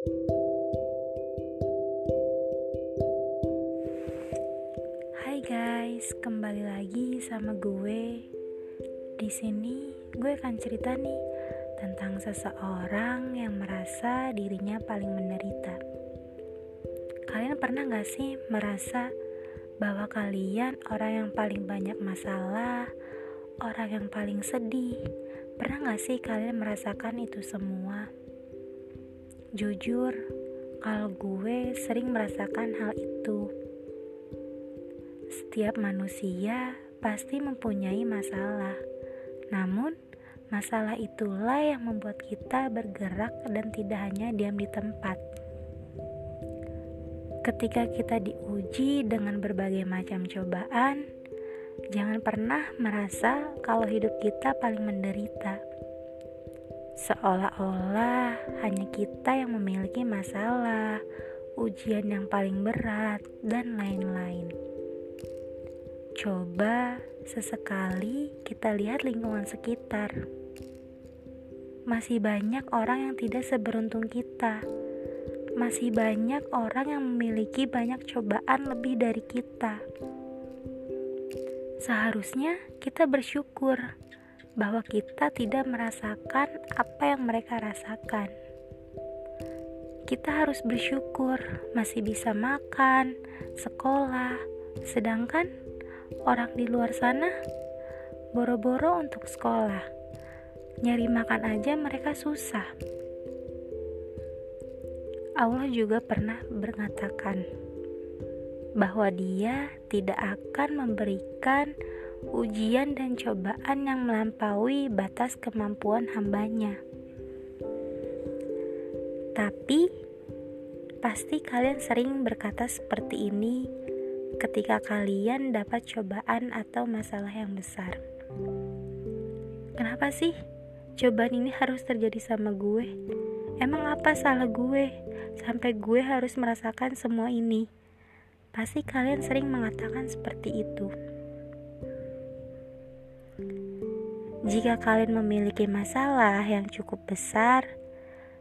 Hai guys, kembali lagi sama gue. Di sini gue akan cerita nih tentang seseorang yang merasa dirinya paling menderita. Kalian pernah gak sih merasa bahwa kalian orang yang paling banyak masalah, orang yang paling sedih? Pernah gak sih kalian merasakan itu semua? Jujur, kalau gue sering merasakan hal itu. Setiap manusia pasti mempunyai masalah, namun masalah itulah yang membuat kita bergerak dan tidak hanya diam di tempat. Ketika kita diuji dengan berbagai macam cobaan, jangan pernah merasa kalau hidup kita paling menderita Seolah-olah hanya kita yang memiliki masalah, ujian yang paling berat, dan lain-lain. Coba sesekali kita lihat lingkungan sekitar. Masih banyak orang yang tidak seberuntung kita. Masih banyak orang yang memiliki banyak cobaan lebih dari kita. Seharusnya kita bersyukur bahwa kita tidak merasakan apa yang mereka rasakan. Kita harus bersyukur masih bisa makan, sekolah, sedangkan orang di luar sana boro-boro untuk sekolah. Nyari makan aja mereka susah. Allah juga pernah berkatakan bahwa Dia tidak akan memberikan ujian dan cobaan yang melampaui batas kemampuan hambanya. Tapi, pasti kalian sering berkata seperti ini ketika kalian dapat cobaan atau masalah yang besar. Kenapa sih cobaan ini harus terjadi sama gue? Emang apa salah gue sampai gue harus merasakan semua ini? Pasti kalian sering mengatakan seperti itu. Jika kalian memiliki masalah yang cukup besar,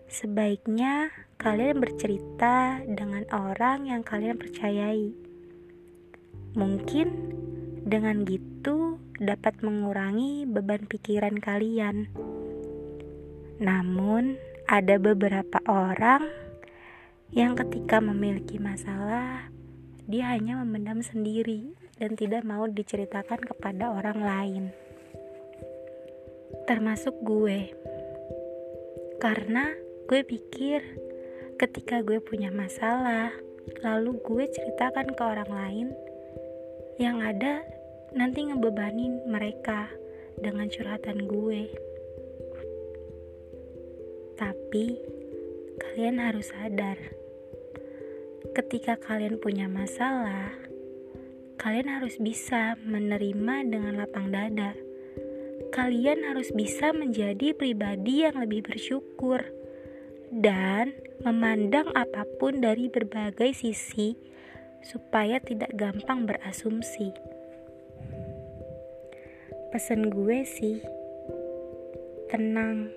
sebaiknya kalian bercerita dengan orang yang kalian percayai. Mungkin dengan gitu dapat mengurangi beban pikiran kalian. Namun, ada beberapa orang yang ketika memiliki masalah, dia hanya memendam sendiri dan tidak mau diceritakan kepada orang lain termasuk gue. Karena gue pikir ketika gue punya masalah, lalu gue ceritakan ke orang lain, yang ada nanti ngebebanin mereka dengan curhatan gue. Tapi kalian harus sadar, ketika kalian punya masalah, kalian harus bisa menerima dengan lapang dada kalian harus bisa menjadi pribadi yang lebih bersyukur dan memandang apa pun dari berbagai sisi supaya tidak gampang berasumsi. Pesan gue sih, tenang,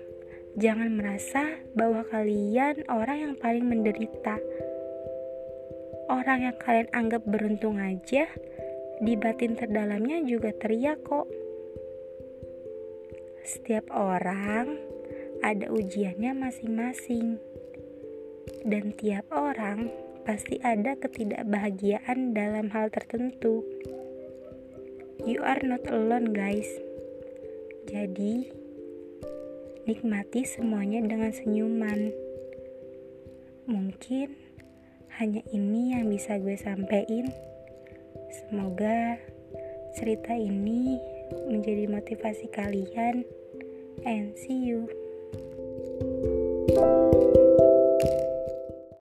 jangan merasa bahwa kalian orang yang paling menderita. Orang yang kalian anggap beruntung aja, di batin terdalamnya juga teriak kok. Setiap orang ada ujiannya masing-masing, dan tiap orang pasti ada ketidakbahagiaan dalam hal tertentu. You are not alone, guys. Jadi, nikmati semuanya dengan senyuman. Mungkin hanya ini yang bisa gue sampaikan. Semoga cerita ini menjadi motivasi kalian and see you